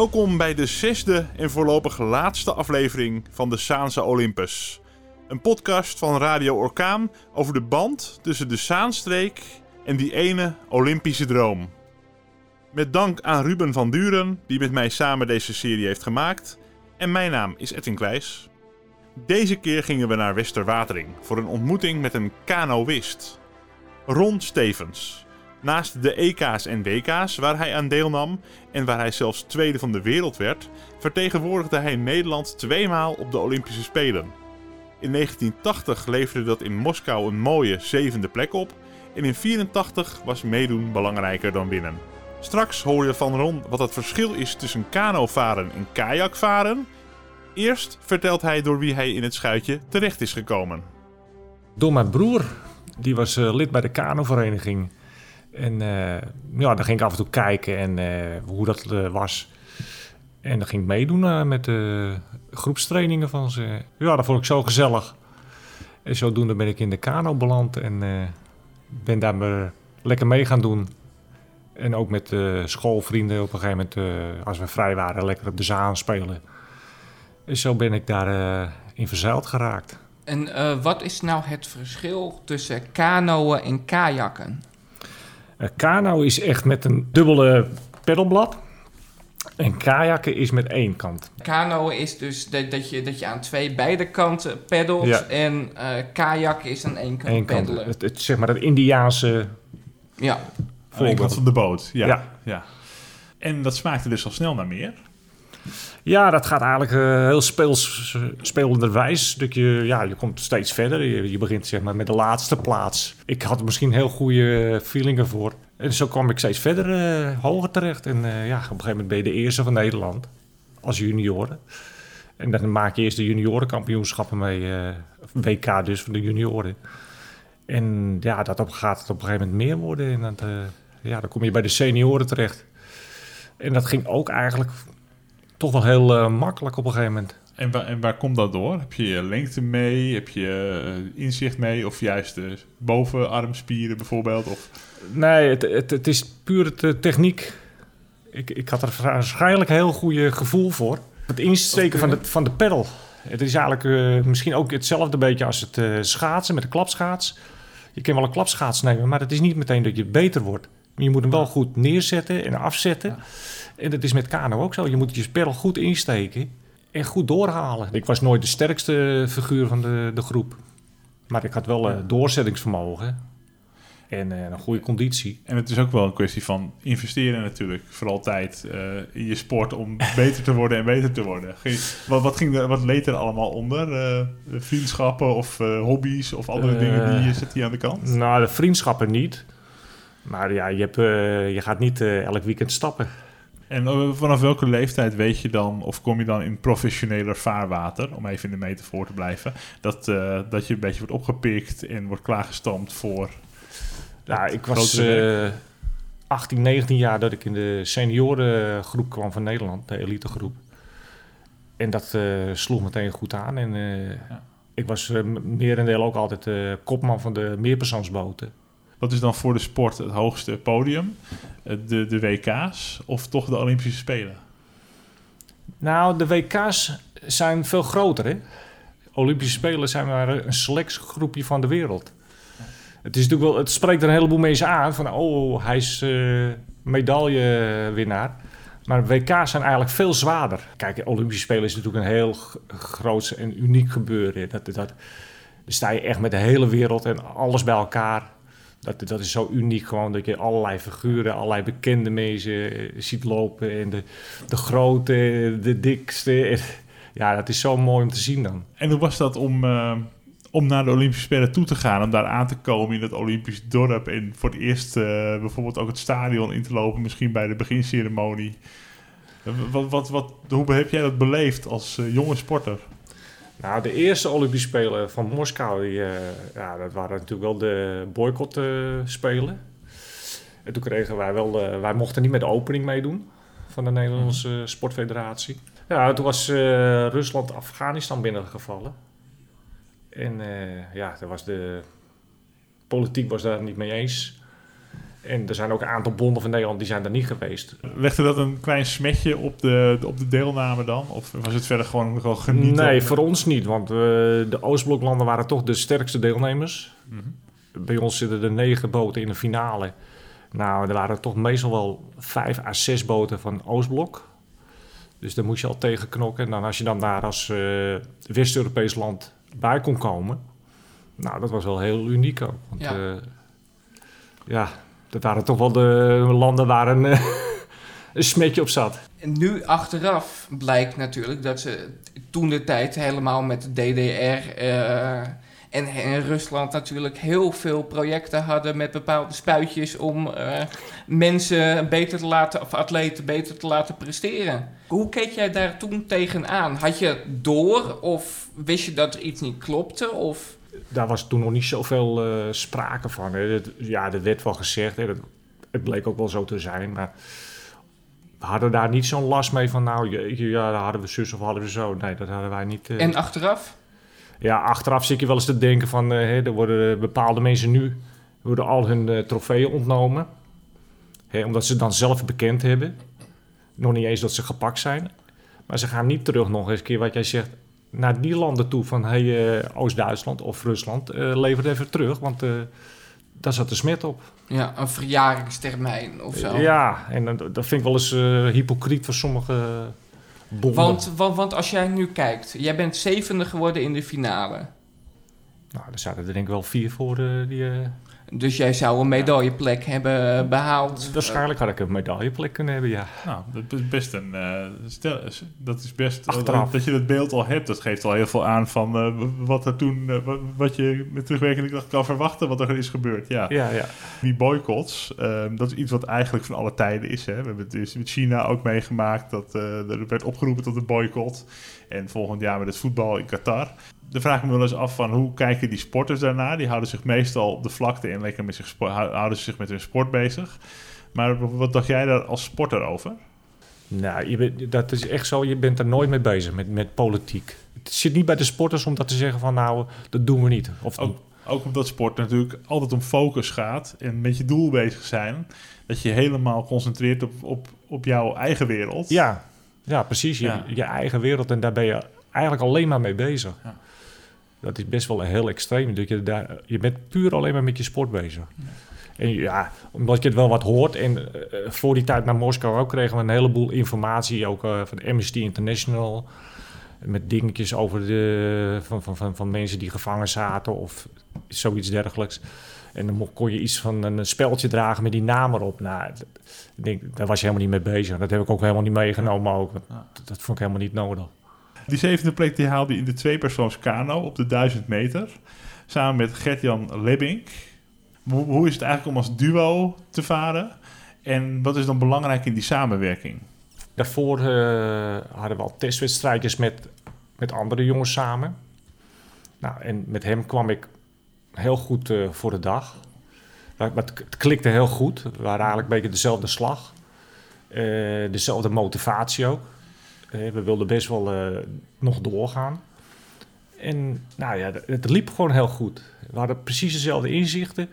Welkom bij de zesde en voorlopig laatste aflevering van de Saanse Olympus. Een podcast van Radio Orkaan over de band tussen de Zaanstreek en die ene Olympische droom. Met dank aan Ruben van Duren, die met mij samen deze serie heeft gemaakt. En mijn naam is Edwin Kleijs. Deze keer gingen we naar Westerwatering voor een ontmoeting met een kanoïst. Ron Stevens. Naast de EK's en WK's waar hij aan deelnam en waar hij zelfs tweede van de wereld werd, vertegenwoordigde hij Nederland tweemaal op de Olympische Spelen. In 1980 leverde dat in Moskou een mooie zevende plek op en in 1984 was meedoen belangrijker dan winnen. Straks hoor je van Ron wat het verschil is tussen kanovaren en kajakvaren. Eerst vertelt hij door wie hij in het schuitje terecht is gekomen. Door mijn broer, die was eh, lid bij de kanovereniging. En eh, ja, dan ging ik af en toe kijken en eh, hoe dat eh, was. En dan ging ik meedoen met de groepstrainingen van ze. Ja, dat vond ik zo gezellig. En zodoende ben ik in de kano beland en ben daar me lekker mee gaan doen. En ook met eh, schoolvrienden op een gegeven moment, als we vrij waren, lekker op de zaan spelen. En zo ben ik daar eh, in verzeild geraakt. En wat is nou het verschil tussen kanoën en kajakken? Uh, kano is echt met een dubbele pedalblad. En kajakken is met één kant. Kanoën is dus dat, dat, je, dat je aan twee beide kanten peddelt. Ja. En eh kajak is aan één kant Eén kant. peddelen. Het, het, zeg maar het Indiaanse. Ja. Aan de kant van de boot. Ja. Ja. ja. En dat smaakte dus al snel naar meer. Ja, dat gaat eigenlijk eh, heel speels, spelenderwijs. Dat je, ja, je komt steeds verder. Je, je begint zeg maar, met de laatste plaats. Ik had misschien heel goede feelingen voor. En zo kwam ik steeds verder eh, hoger terecht. En eh, ja, op een gegeven moment ben je de eerste van Nederland. Als junioren. En dan maak je eerst de juniorenkampioenschappen mee. eh, WK dus, van de junioren. En ja, dat op, gaat het op een gegeven moment meer worden. En dat, eh, ja, dan kom je bij de senioren terecht. En dat ging ook eigenlijk toch wel heel eh, makkelijk op een gegeven moment. En, wa- en waar komt dat door? Heb je je lengte mee? Heb je eh, inzicht mee? Of juist de bovenarmspieren bijvoorbeeld? Of... Nee, het, het, het is puur het, eh, techniek. Ik, ik had er waarschijnlijk een heel goede gevoel voor. Het insteken van de, van de pedal. Het is eigenlijk eh, misschien ook hetzelfde beetje als het eh, schaatsen met de klapschaats. Je kan wel een klapschaats nemen, maar het is niet meteen dat je beter wordt. Je moet hem wel goed neerzetten en afzetten. En dat is met kano ook zo. Je moet je pedal goed insteken en goed doorhalen. Ik was nooit de sterkste figuur van de, de groep. Maar ik had wel eh, doorzettingsvermogen en eh, een goede conditie. En het is ook wel een kwestie van investeren natuurlijk. Vooral tijd eh, in je sport om beter te worden en beter te worden. Wat, wat, ging er, wat leed er allemaal onder? Vriendschappen of hobby's of andere dingen die je zet die aan de kant? Nou, de vriendschappen niet. Maar ja, je, hebt, je gaat niet elk weekend stappen. En eh, vanaf welke leeftijd weet je dan, of kom je dan in professioneler vaarwater, om even in de metafoor te blijven, dat, eh, dat je een beetje wordt opgepikt en wordt klaargestoomd voor. Het ik was grotere eh 18, 19 jaar dat ik in de seniorengroep kwam van Nederland, de elitegroep. En dat eh, sloeg meteen goed aan. En eh, Ja. ik was eh, merendeel ook altijd eh, kopman van de meerpersoonsboten. Wat is dan voor de sport het hoogste podium? Eh, de, de WK's of toch de Olympische Spelen? Nou, de WK's zijn veel groter, hè? Olympische Spelen zijn maar een select groepje van de wereld. Het, is natuurlijk wel, het spreekt er een heleboel mensen aan van, oh, hij is eh, medaillewinnaar. Maar WK's zijn eigenlijk veel zwaarder. Kijk, Olympische Spelen is natuurlijk een heel groot en uniek gebeuren. Dat, dat, daar sta je echt met de hele wereld en alles bij elkaar. Dat, dat is zo uniek gewoon dat je allerlei figuren, allerlei bekende mensen eh, ziet lopen. En de, de grote, de dikste. Ja, dat is zo mooi om te zien dan. En hoe was dat om, eh, om naar de Olympische Spelen toe te gaan, om daar aan te komen in het Olympisch dorp en voor het eerst eh, bijvoorbeeld ook het stadion in te lopen, misschien bij de beginceremonie? Wat, wat, wat, hoe heb jij dat beleefd als jonge sporter? Nou, de eerste Olympische Spelen van Moskou, die, eh, ja, dat waren natuurlijk wel de boycott eh, spelen. En toen kregen wij wel, de- wij mochten niet met de opening meedoen van de Nederlandse Sportfederatie. Ja, toen was eh, Rusland Afghanistan binnengevallen. En eh, ja, daar was de politiek was daar niet mee eens. En er zijn ook een aantal bonden van Nederland die zijn er niet geweest. Legde dat een klein smetje op de, op de deelname dan? Of was het verder gewoon, gewoon genieten? Nee, voor ons niet. Want eh, de Oostbloklanden waren toch de sterkste deelnemers. Mhm. Bij ons zitten er negen boten in de finale. Nou, er waren toch meestal wel vijf à zes boten van Oostblok. Dus daar moest je al tegen knokken. En dan als je dan daar als eh, West-Europees land bij kon komen... Nou, dat was wel heel uniek ook. Want Ja. ja dat waren toch wel de landen waar een, eh, een smetje op zat. En nu achteraf blijkt natuurlijk dat ze toen de tijd helemaal met de DDR eh, en, Rusland natuurlijk heel veel projecten hadden met bepaalde spuitjes om eh, mensen beter te laten, of atleten beter te laten presteren. Hoe keek jij daar toen tegenaan? Had je door of wist je dat er iets niet klopte? Of daar was toen nog niet zoveel eh sprake van. Hè. Het- ja, dat werd wel gezegd. Hè. Dat, het bleek ook wel zo te zijn. Maar we hadden daar niet zo'n last mee van... nou, ja, daar hadden we zus of hadden we zo. Nee, dat hadden wij niet. eh. en achteraf? Ja, achteraf zit je wel eens te denken van... eh, hè, er worden bepaalde mensen nu... worden al hun trofeeën ontnomen. Hè, omdat ze dan zelf bekend hebben. Nog niet eens dat ze gepakt zijn. Maar ze gaan niet terug nog eens een keer wat jij zegt... naar die landen toe van... hey, eh, Oost-Duitsland of Rusland, eh lever het even terug. Want eh, daar zat de smet op. Ja, een verjaringstermijn of zo. Ja, en dat, dat vind ik wel eens hypocriet voor sommige bonden. Want, want, want als jij nu kijkt, jij bent zevende geworden in de finale. Nou, er zaten er denk ik wel vier voor eh, die... eh, Dus jij zou een medailleplek hebben behaald. waarschijnlijk had ik een medailleplek kunnen hebben, ja. Nou, dat is best een. eh, stel, dat is best. Achteraf. Dat je dat beeld al hebt, dat geeft al heel veel aan van eh, wat er toen. eh, wat- je met terugwerkende kracht kan verwachten, wat er is gebeurd. Ja, Ja, ja. die boycotts, ehm, dat is iets wat eigenlijk van alle tijden is. Hè. We hebben het dus met China ook meegemaakt dat eh, er werd opgeroepen tot een boycott. En volgend jaar met het voetbal in Qatar. Dan vraag ik me wel eens af van hoe kijken die sporters daarna? Die houden zich meestal op de vlakte en lekker met zich houden ze zich met hun sport bezig. Maar wat dacht jij daar als sporter over? Nou, je bent, dat is echt zo. Je bent er nooit mee bezig met, met politiek. Het zit niet bij de sporters om dat te zeggen van nou, dat doen we niet. Of, Ook, ook omdat sport natuurlijk altijd om focus gaat en met je doel bezig zijn. Dat je je helemaal concentreert op, op, op jouw eigen wereld. Ja, ja precies. Je, Ja. je eigen wereld en daar ben je eigenlijk alleen maar mee bezig. Ja. Dat is best wel heel extreem. Dat je, daar, je bent puur alleen maar met je sport bezig. En ja, omdat je het wel wat hoort. En eh, voor die tijd naar Moskou ook kregen we een heleboel informatie. Ook eh, van Amnesty International. Met dingetjes over de, van, van, van, van mensen die gevangen zaten of zoiets dergelijks. En dan kon je iets van een speltje dragen met die naam erop. Nou, ik denk, daar was je helemaal niet mee bezig. Dat heb ik ook helemaal niet meegenomen. Ook. dat vond ik helemaal niet nodig. Die zevende plek die haalde je in de tweepersoons kano op de 1000 meter. Samen met Gert-Jan Lebbink. Hoe, hoe is het eigenlijk om als duo te varen? En wat is dan belangrijk in die samenwerking? Daarvoor eh, hadden we al testwedstrijdjes met, met andere jongens samen. Nou, en met hem kwam ik heel goed eh, voor de dag. Maar het, het klikte heel goed. We waren eigenlijk een beetje dezelfde slag. Eh, dezelfde motivatie ook. Eh, we wilden best wel eh, nog doorgaan. En nou ja, het, liep gewoon heel goed. We hadden precies dezelfde inzichten.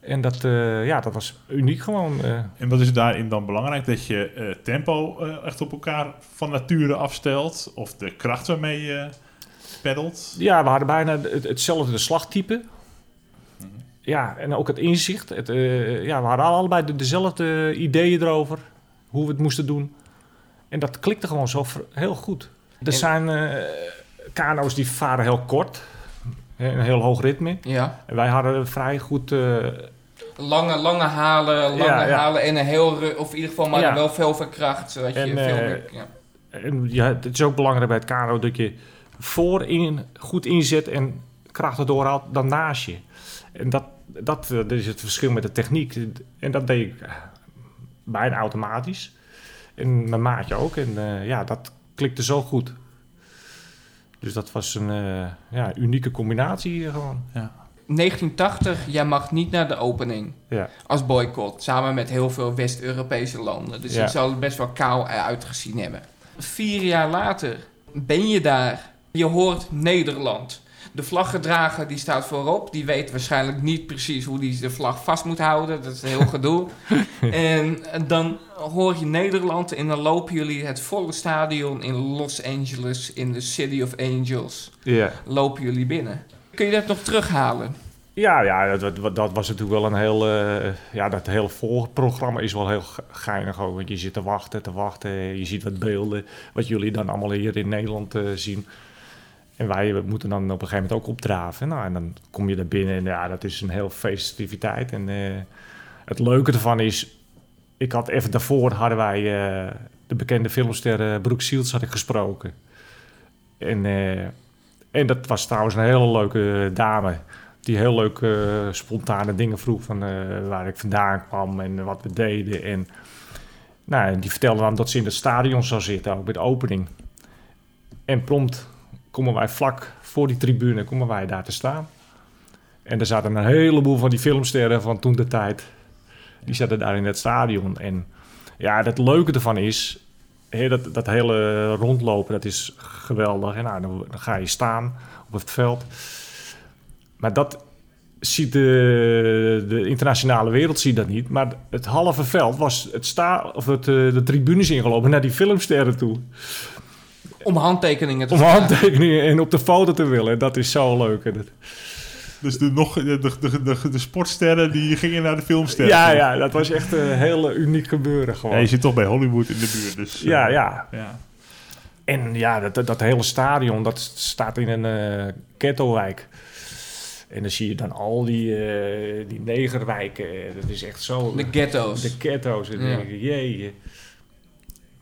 En dat, eh, ja, dat was uniek gewoon. En wat is daarin dan belangrijk? Dat je tempo echt op elkaar van nature afstelt? Of de kracht waarmee je peddelt? Ja, we hadden bijna het, hetzelfde slagtype. Mhm. Ja, en ook het inzicht. Het, ja, we hadden allebei de, dezelfde ideeën erover. Hoe we het moesten doen. En dat klikte gewoon zo heel goed. Er En- zijn eh kano's die varen heel kort. Een heel hoog ritme. Ja. En wij hadden vrij goed... eh, Lange, lange halen, lange Ja, ja. halen en een heel... Of in ieder geval maar Ja. wel veel verkracht. Zodat je veel eh, meer... Ja. En ja, het is ook belangrijk bij het kano dat je voorin goed inzet en krachten doorhaalt dan naast je. En dat, dat, dat is het verschil met de techniek. En dat deed ik bijna automatisch. En mijn maatje ook. En eh, ja, dat klikte zo goed. Dus dat was een eh, ja, unieke combinatie gewoon. 1980, jij mag niet naar de opening. Ja. Als boycott. Samen met heel veel West-Europese landen. Dus Ja. het zal er best wel kaal uitgezien hebben. Vier jaar later ben je daar. Je hoort Nederland. De vlaggedrager die staat voorop. Die weet waarschijnlijk niet precies hoe hij de vlag vast moet houden. Dat is een heel gedoe. en dan hoor je Nederland en dan lopen jullie het volle stadion in Los Angeles, in de City of Angels. Ja. Lopen jullie binnen. Kun je dat nog terughalen? Ja, ja dat, dat, dat was natuurlijk wel een heel... eh, ja, dat hele volprogramma is wel heel ge- geinig ook. Want je zit te wachten, te wachten. Je ziet wat beelden, wat jullie dan allemaal hier in Nederland eh, zien. En wij moeten dan op een gegeven moment ook opdraven. Nou, en dan kom je er binnen en ja, dat is een heel festiviteit. En eh, het leuke ervan is... Ik had even daarvoor hadden wij eh, de bekende filmster eh, Brooke Shields had ik gesproken. En, en dat was trouwens een hele leuke dame die heel leuk spontane dingen vroeg van waar ik vandaan kwam en wat we deden. En nou, die vertelde dan dat ze in het stadion zou zitten, ook bij de opening. En prompt komen wij vlak voor die tribune, komen wij daar te staan. En er zaten een heleboel van die filmsterren van toen de tijd. Die zaten daar in het stadion. En ja, het leuke ervan is, dat, dat hele rondlopen, dat is geweldig. En nou, dan, dan ga je staan op het veld. Maar dat ziet de, de internationale wereld ziet dat niet. Maar het halve veld was het sta, of het, eh, de tribunes ingelopen naar die filmsterren toe. Om handtekeningen te Om vragen. handtekeningen en op de foto te willen. Dat is zo leuk. Dus de, nog, de, de, de, de, de sportsterren die gingen naar de filmsterren. Ja, ja, dat was echt een hele uniek gebeuren gewoon. Ja, je zit toch bij Hollywood in de buurt. Dus, eh, Ja, ja. ja. En ja, dat, dat, hele stadion, dat staat in een eh ghettowijk. En dan zie je dan al die, eh, die negerwijken. Dat is echt zo... De ghetto's. De ghetto's. En Ja. denk jee.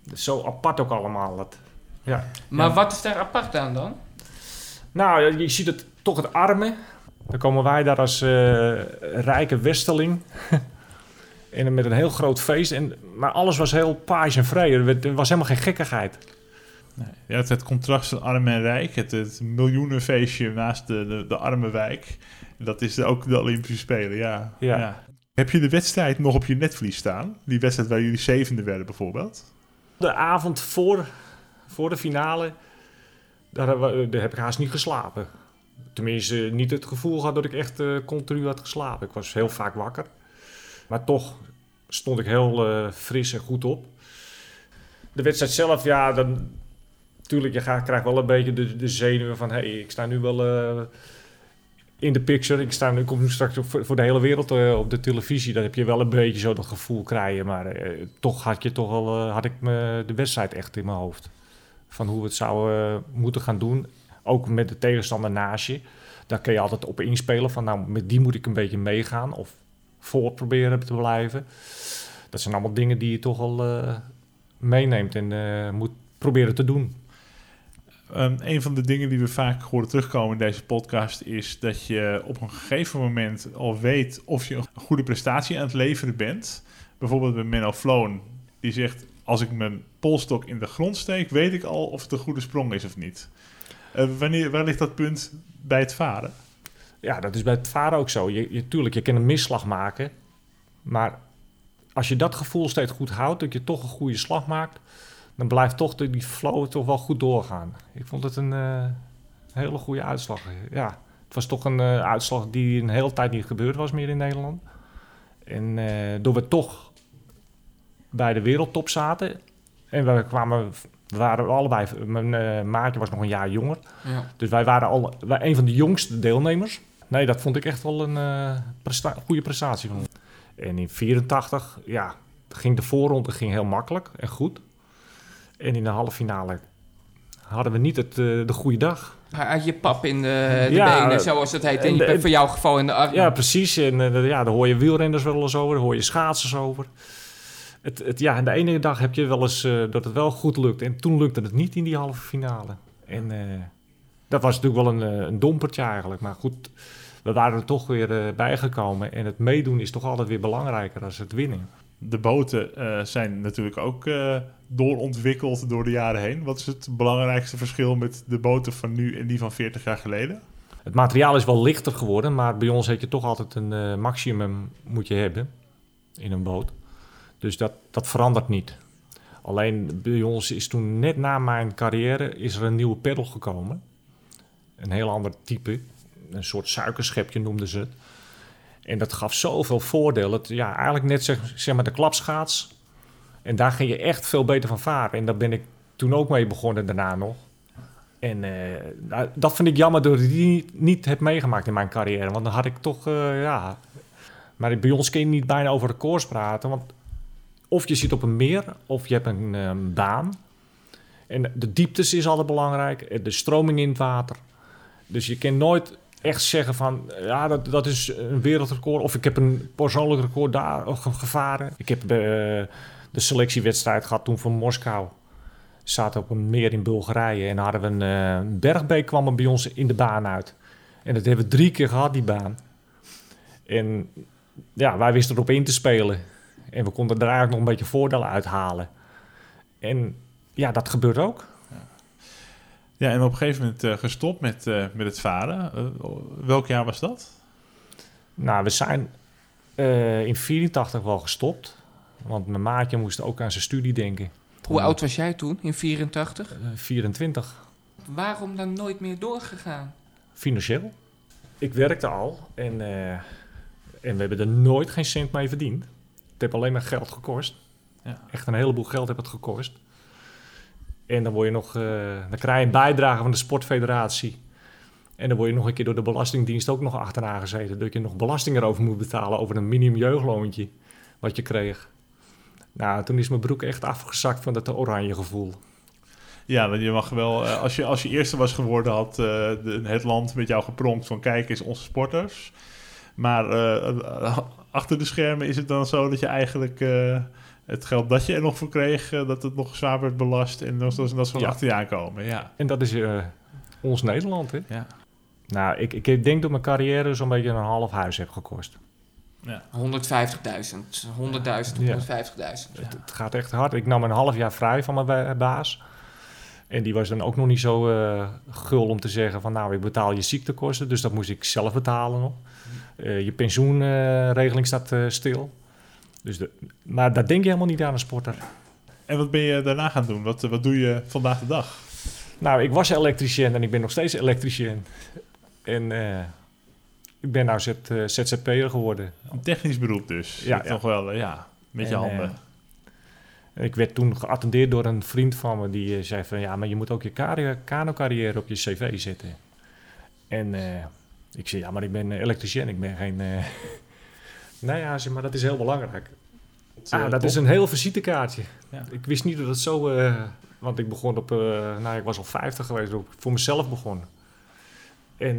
Dat is zo apart ook allemaal. Dat, ja. Maar Ja. wat is daar apart aan dan? Nou, ja, je ziet het toch het arme. Dan komen wij daar als eh, rijke westeling. en met een heel groot feest. En, maar alles was heel paars en vrij. Er, was helemaal geen gekkigheid. Nee. Ja, het, het contrast van arm en rijk. Het, het miljoenenfeestje naast de, de, de arme wijk. Dat is ook de Olympische Spelen, ja. Ja. Heb je de wedstrijd nog op je netvlies staan? Die wedstrijd waar jullie zevende werden bijvoorbeeld? De avond voor, voor de finale, daar, daar heb ik haast niet geslapen. Tenminste, niet het gevoel gehad dat ik echt eh, continu had geslapen. Ik was heel vaak wakker. Maar toch stond ik heel eh, fris en goed op. De wedstrijd zelf, ja, dan... Tuurlijk, je krijgt wel een beetje de, zenuwen van... Hé, hey, ik sta nu wel eh, in de picture. Ik, sta nu, kom nu straks voor, de hele wereld op de televisie. Dan heb je wel een beetje zo dat gevoel krijgen. Maar toch had, je toch wel, had ik me de wedstrijd echt in mijn hoofd. Van hoe we het zouden eh, moeten gaan doen. Ook met de tegenstander naast je. Daar kun je altijd op inspelen. Van nou, met die moet ik een beetje meegaan. Of voor proberen te blijven. Dat zijn allemaal dingen die je toch wel eh, meeneemt en eh, moet proberen te doen. Ehm, een van de dingen die we vaak horen terugkomen in deze podcast is dat je op een gegeven moment al weet of je een goede prestatie aan het leveren bent. Bijvoorbeeld bij Menno Floon, die zegt: Als ik mijn polstok in de grond steek, weet ik al of het een goede sprong is of niet. Eh, wanneer, waar ligt dat punt bij het varen? Ja, dat is bij het varen ook zo. Je, je, tuurlijk, je kan een misslag maken. Maar als je dat gevoel steeds goed houdt, dat je toch een goede slag maakt, dan blijft toch die flow toch wel goed doorgaan. Ik vond het een eh, hele goede uitslag. Ja, het was toch een eh, uitslag die een hele tijd niet gebeurd was meer in Nederland. En door we toch bij de wereldtop zaten. En we kwamen, we waren allebei, mijn eh, maatje was nog een jaar jonger. Ja. Dus wij waren al wij een van de jongste deelnemers. Nee, dat vond ik echt wel een eh, presta- goede prestatie van. En in 84, ja, ging de voorronde ging heel makkelijk en goed. En in de halve finale hadden we niet het, eh, de goede dag. Had je pap in de, de Ja, benen, zoals het heet. En, je, voor jouw geval in de. Ja, precies. En ja, daar hoor je wielrenners wel eens over, daar hoor je schaatsers over. Het, het, ja, en de ene dag heb je wel eens eh, dat het wel goed lukt. En toen lukte het niet in die halve finale. En eh, dat was natuurlijk wel een, eh, een dompertje eigenlijk. Maar goed, we waren er toch weer bijgekomen. En het meedoen is toch altijd weer belangrijker dan het winnen. De boten zijn natuurlijk ook doorontwikkeld door de jaren heen. Wat is het belangrijkste verschil met de boten van nu en die van 40 jaar geleden? Het materiaal is wel lichter geworden, maar bij ons heb je toch altijd een maximum moet je hebben in een boot. Dus dat, dat verandert niet. Alleen bij ons is toen net na mijn carrière is er een nieuwe pedal gekomen. Een heel ander type. Een soort suikerschepje noemden ze het. En dat gaf zoveel voordelen. Ja, eigenlijk net zeg, zeg maar de klapschaats. En daar ging je echt veel beter van varen. En daar ben ik toen ook mee begonnen daarna nog. En eh, nou, dat vind ik jammer dat ik die niet, heb meegemaakt in mijn carrière. Want dan had ik toch, eh, ja... Maar bij ons kun je niet bijna over records praten. Want of je zit op een meer, of je hebt een eh, baan. En de dieptes is altijd belangrijk. eh, De stroming in het water. Dus je kan nooit echt zeggen van... Ja, dat, dat is een wereldrecord. Of ik heb een persoonlijk record daar ge- gevaren. Ik heb eh, de selectiewedstrijd gehad toen van Moskou. Zaten op een meer in Bulgarije. En hadden we een bergbeek kwam bij ons in de baan uit. En dat hebben we drie keer gehad, die baan. En ja, wij wisten erop in te spelen. En we konden er eigenlijk nog een beetje voordelen uithalen. En ja, dat gebeurt ook. Ja, en op een gegeven moment eh, gestopt met, eh, met het varen. Eh, welk jaar was dat? Nou, we zijn eh, in 84 wel gestopt. Want mijn maatje moest ook aan zijn studie denken. Hoe oud was jij toen, in 84? Eh, 24. Waarom dan nooit meer doorgegaan? Financieel. Ik werkte al en, eh, en we hebben er nooit geen cent mee verdiend. Het heeft alleen maar geld gekost. Ja. Echt een heleboel geld heeft het gekost. En dan word je nog, eh, dan krijg je een bijdrage van de sportfederatie. En dan word je nog een keer door de Belastingdienst ook nog achterna gezeten. Dat je nog belasting erover moet betalen over een minimum jeugdloontje wat je kreeg. Nou, toen is mijn broek echt afgezakt van dat oranje gevoel. Ja, want je mag wel, eh, als, je, als je eerste was geworden, had eh, de, het land met jou gepronkt van kijk eens onze sporters. Maar eh, achter de schermen is het dan zo dat je eigenlijk eh, het geld dat je er nog voor kreeg, eh, dat het nog zwaar werd belast en dat, dat, dat ze van Ja. achter je aankomen. Ja. En dat is eh, ons Nederland, hè? Ja. Nou, ik, ik denk dat mijn carrière zo'n beetje een half huis heb gekost. 150.000, 100.000, 150.000. Ja. Het, het gaat echt hard. Ik nam een half jaar vrij van mijn ba- baas. En die was dan ook nog niet zo eh, gul om te zeggen van... nou, ik betaal je ziektekosten, dus dat moest ik zelf betalen nog. Eh, je pensioenregeling staat eh, stil. Dus de, maar daar denk je helemaal niet aan een sporter. En wat ben je daarna gaan doen? Wat, wat doe je vandaag de dag? Nou, ik was elektricien en ik ben nog steeds elektricien. En eh, ik ben nou Z, eh, ZZP'er geworden. Een technisch beroep dus. Ja, Ja. Toch wel, eh, ja, met je En, handen. eh, ik werd toen geattendeerd door een vriend van me die eh, zei van ja, maar je moet ook je kano-carrière op je cv zetten. En eh, ik zei ja, maar ik ben eh, elektricien, ik ben geen. eh nou ja, zei, maar dat is heel belangrijk. Eh, Ah, dat top. is een heel visitekaartje. Ja. Ik wist niet dat het zo. eh, want ik begon op. nou, ik was al 50 geweest, toen ik voor mezelf begon. En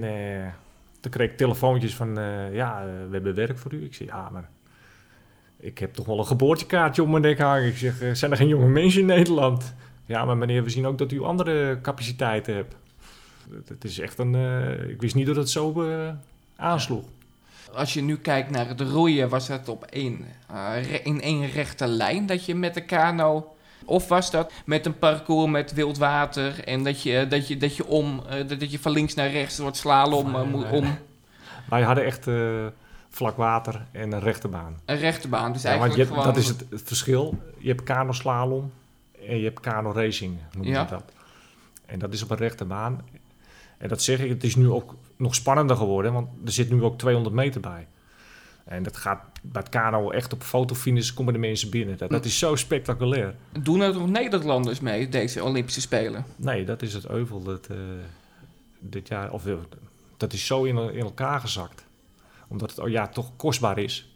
toen kreeg ik telefoontjes van. ja, we hebben werk voor u. Ik zei ja, maar. Ik heb toch wel een geboortekaartje op mijn nek hangen. Ik zeg, zijn er geen jonge mensen in Nederland? Ja, maar meneer, we zien ook dat u andere capaciteiten hebt. Het- Het is echt een. eh, ik wist niet dat het zo eh, aansloeg. Als je nu kijkt naar het roeien, was dat op één, eh, re- in één rechte lijn dat je met de kano... Of was dat met een parcours met wild water en dat je, dat je, dat je om, dat dat je van links naar rechts wordt slalom Nee, moet nee. om Wij hadden echt eh, vlak water en een rechte baan. een rechte baan. Dus Ja, want eigenlijk je hebt- gewoon... dat is het, het verschil. Je hebt kano-slalom en je hebt kano-racing, noem je Ja. dat. En dat is op een rechte baan. En dat zeg ik, het is nu ook nog spannender geworden, want er zit nu ook 200 meter bij. En dat gaat bij het kano echt op fotofinish komen de mensen binnen. Dat, dat is zo spectaculair. Doen er nog Nederlanders mee, deze Olympische Spelen? Nee, dat is het euvel dat eh, dit jaar, of eh, dat is zo in, in elkaar gezakt. Omdat het oh ja, toch kostbaar is.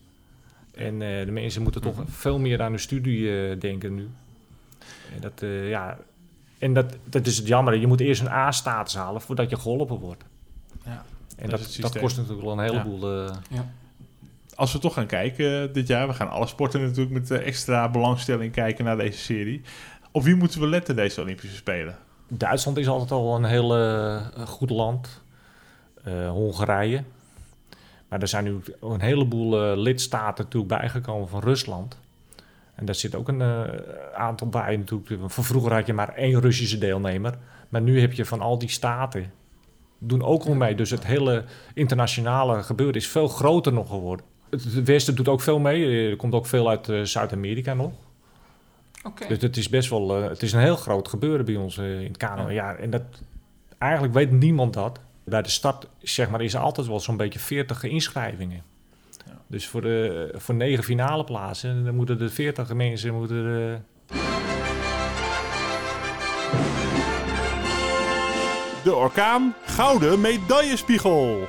En eh, de mensen moeten toch Mhm. veel meer aan hun studie denken nu. En dat, ja, en dat, dat is het jammer. Je moet eerst een A-status halen voordat je geholpen wordt. Ja, En dat dat, kost natuurlijk wel een heleboel. eh, Als we toch gaan kijken eh, dit jaar, we gaan alle sporten natuurlijk met eh, extra belangstelling kijken naar deze serie. Op wie moeten we letten deze Olympische Spelen? Duitsland is altijd al een heel goed land. Eh, Hongarije. Maar er zijn nu een heleboel lidstaten natuurlijk bijgekomen van Rusland. En daar zit ook een eh, aantal bij natuurlijk. Van vroeger had je maar één Russische deelnemer. Maar nu heb je van al die staten doen ook al mee. Dus het hele internationale gebeuren is veel groter nog geworden. Het, Westen doet ook veel mee. Er komt ook veel uit eh, Zuid-Amerika nog. Oké. Dus het is best wel, eh, het is een heel groot gebeuren bij ons eh, in het kano. Ja. en dat, eigenlijk weet niemand dat. Bij de start zeg maar, is er altijd wel zo'n beetje 40 inschrijvingen. Dus voor, de, voor negen finale plaatsen, dan moeten er 40 mensen moeten er, De Orkaan Gouden Medaillespiegel.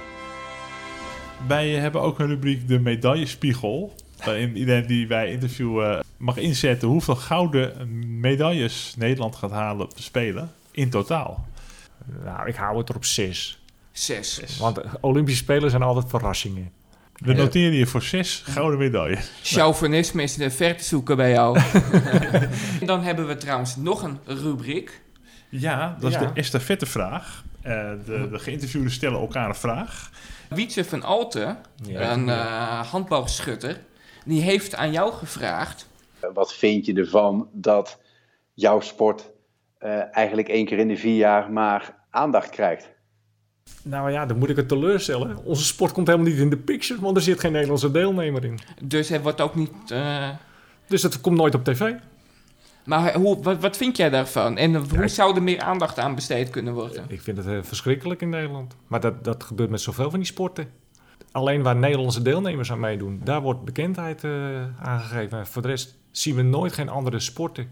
Wij hebben ook een rubriek de medaillespiegel. Waarin iedereen die wij interviewen mag inzetten hoeveel gouden medailles Nederland gaat halen op de Spelen in totaal. Nou, ik hou het er op zes. Zes. Want Olympische Spelen zijn altijd verrassingen. We noteren hier voor zes gouden medailles. Chauvinisme is de ver te zoeken bij jou. Dan hebben we trouwens nog een rubriek. Ja, dat is Ja. de estafettevraag. Eh de, de geïnterviewden stellen elkaar een vraag. Wietse van Alten, Ja. een eh handbalschutter, die heeft aan jou gevraagd... Wat vind je ervan dat jouw sport eh, eigenlijk één keer in de vier jaar maar aandacht krijgt? Nou ja, dan moet ik het teleurstellen. Onze sport komt helemaal niet in de picture, want er zit geen Nederlandse deelnemer in. Dus hij wordt ook niet... eh, Dus dat komt nooit op tv. Maar hoe, wat, wat vind jij daarvan? En hoe zou er meer aandacht aan besteed kunnen worden? Ik vind het eh, verschrikkelijk in Nederland. Maar dat, dat gebeurt met zoveel van die sporten. Alleen waar Nederlandse deelnemers aan meedoen, daar wordt bekendheid eh, aangegeven. En voor de rest zien we nooit geen andere sporten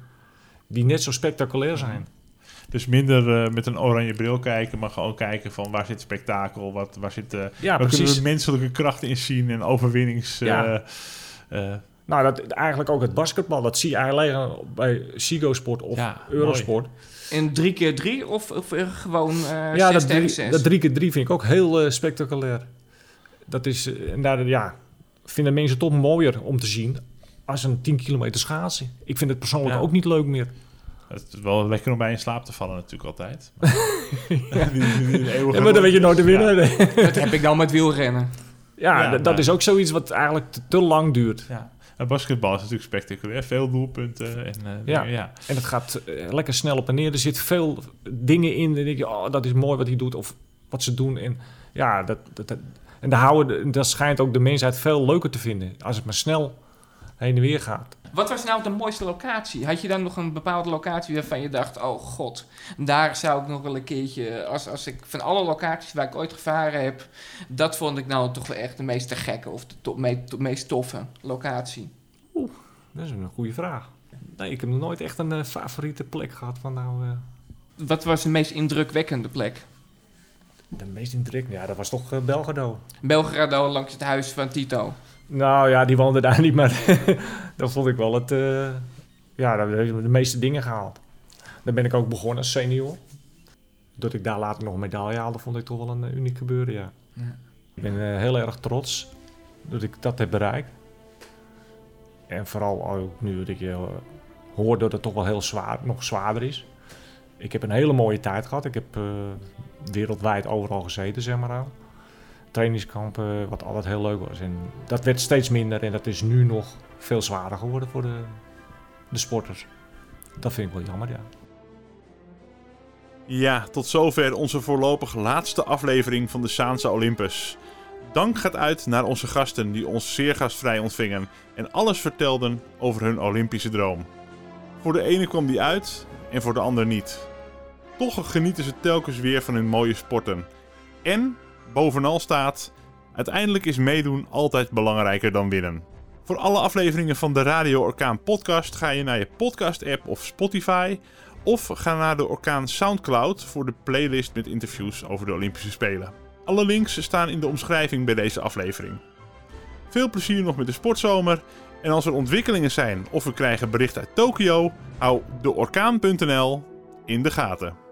die net zo spectaculair zijn. Dus minder eh, met een oranje bril kijken, maar gewoon kijken van waar zit spektakel, wat, waar zit, eh Ja, waar kunnen we menselijke krachten in zien en overwinnings... eh, Ja. eh, Nou, dat, eigenlijk ook het basketbal, dat zie je eigenlijk alleen bij Sigo Sport of Ja, Eurosport. In 3 keer 3 of, of gewoon eh Ja, 6 dat tegen drie, 6? dat drie keer drie vind ik ook heel spectaculair. Dat is, en daar ja, vinden mensen toch mooier om te zien als een 10 kilometer schaatsen. Ik vind het persoonlijk Ja. ook niet leuk meer. Het is wel lekker om bij in slaap te vallen natuurlijk altijd. ja. die, die, die eeuwige- Ja, maar dan weet je nooit. Ja, Dat heb ik dan met wielrennen. Ja, dat is ook zoiets wat eigenlijk te, te lang duurt. Ja. En basketbal is natuurlijk spectaculair. Veel doelpunten. En, eh, Ja. En het gaat eh, lekker snel op en neer. Er zitten veel dingen in. Dan denk je, oh, dat is mooi wat hij doet. Of wat ze doen. En ja, dat, dat, dat- en daar houden, dat schijnt ook de mensheid veel leuker te vinden. Als het maar snel heen en weer gaat. Wat was nou de mooiste locatie? Had je dan nog een bepaalde locatie waarvan je dacht... oh god, daar zou ik nog wel een keertje... Als, als ik van alle locaties waar ik ooit gevaren heb... dat vond ik nou toch wel echt de meest te gekke... of de to- me- to- meest toffe locatie. Dat is een goede vraag. Nee, ik heb nog nooit echt een eh, favoriete plek gehad van nou... eh, Wat was de meest indrukwekkende plek? de meest indrukwekkende. Ja, dat was toch eh, Belgrado. Belgrado langs het huis van Tito. Nou ja, die woonde daar niet, maar dat vond ik wel het... eh, ja, daar hebben we de meeste dingen gehaald. Daar ben ik ook begonnen als senior. Dat ik daar later nog een medaille haalde, vond ik toch wel een eh, uniek gebeuren, ja. Ja. Ik ben eh, heel erg trots dat ik dat heb bereikt. En vooral ook nu dat ik eh, hoor dat het toch wel heel zwaar, nog zwaarder is. Ik heb een hele mooie tijd gehad. Ik heb wereldwijd overal gezeten, zeg maar al. Trainingskampen, wat altijd heel leuk was. En dat werd steeds minder en dat is nu nog veel zwaarder geworden voor de, de sporters. Dat vind ik wel jammer, ja. Ja, tot zover onze voorlopig laatste aflevering van de Saanse Olympus. Dank gaat uit naar onze gasten die ons zeer gastvrij ontvingen en alles vertelden over hun Olympische droom. Voor de ene kwam die uit en voor de ander niet. Toch genieten ze telkens weer van hun mooie sporten. En, bovenal staat, uiteindelijk is meedoen altijd belangrijker dan winnen. Voor alle afleveringen van de Radio Orkaan podcast ga je naar je podcast app of Spotify of ga naar de Orkaan Soundcloud voor de playlist met interviews over de Olympische Spelen. Alle links staan in de omschrijving bij deze aflevering. Veel plezier nog met de sportzomer. En als er ontwikkelingen zijn of we krijgen bericht uit Tokio, hou deorkaan.nl in de gaten.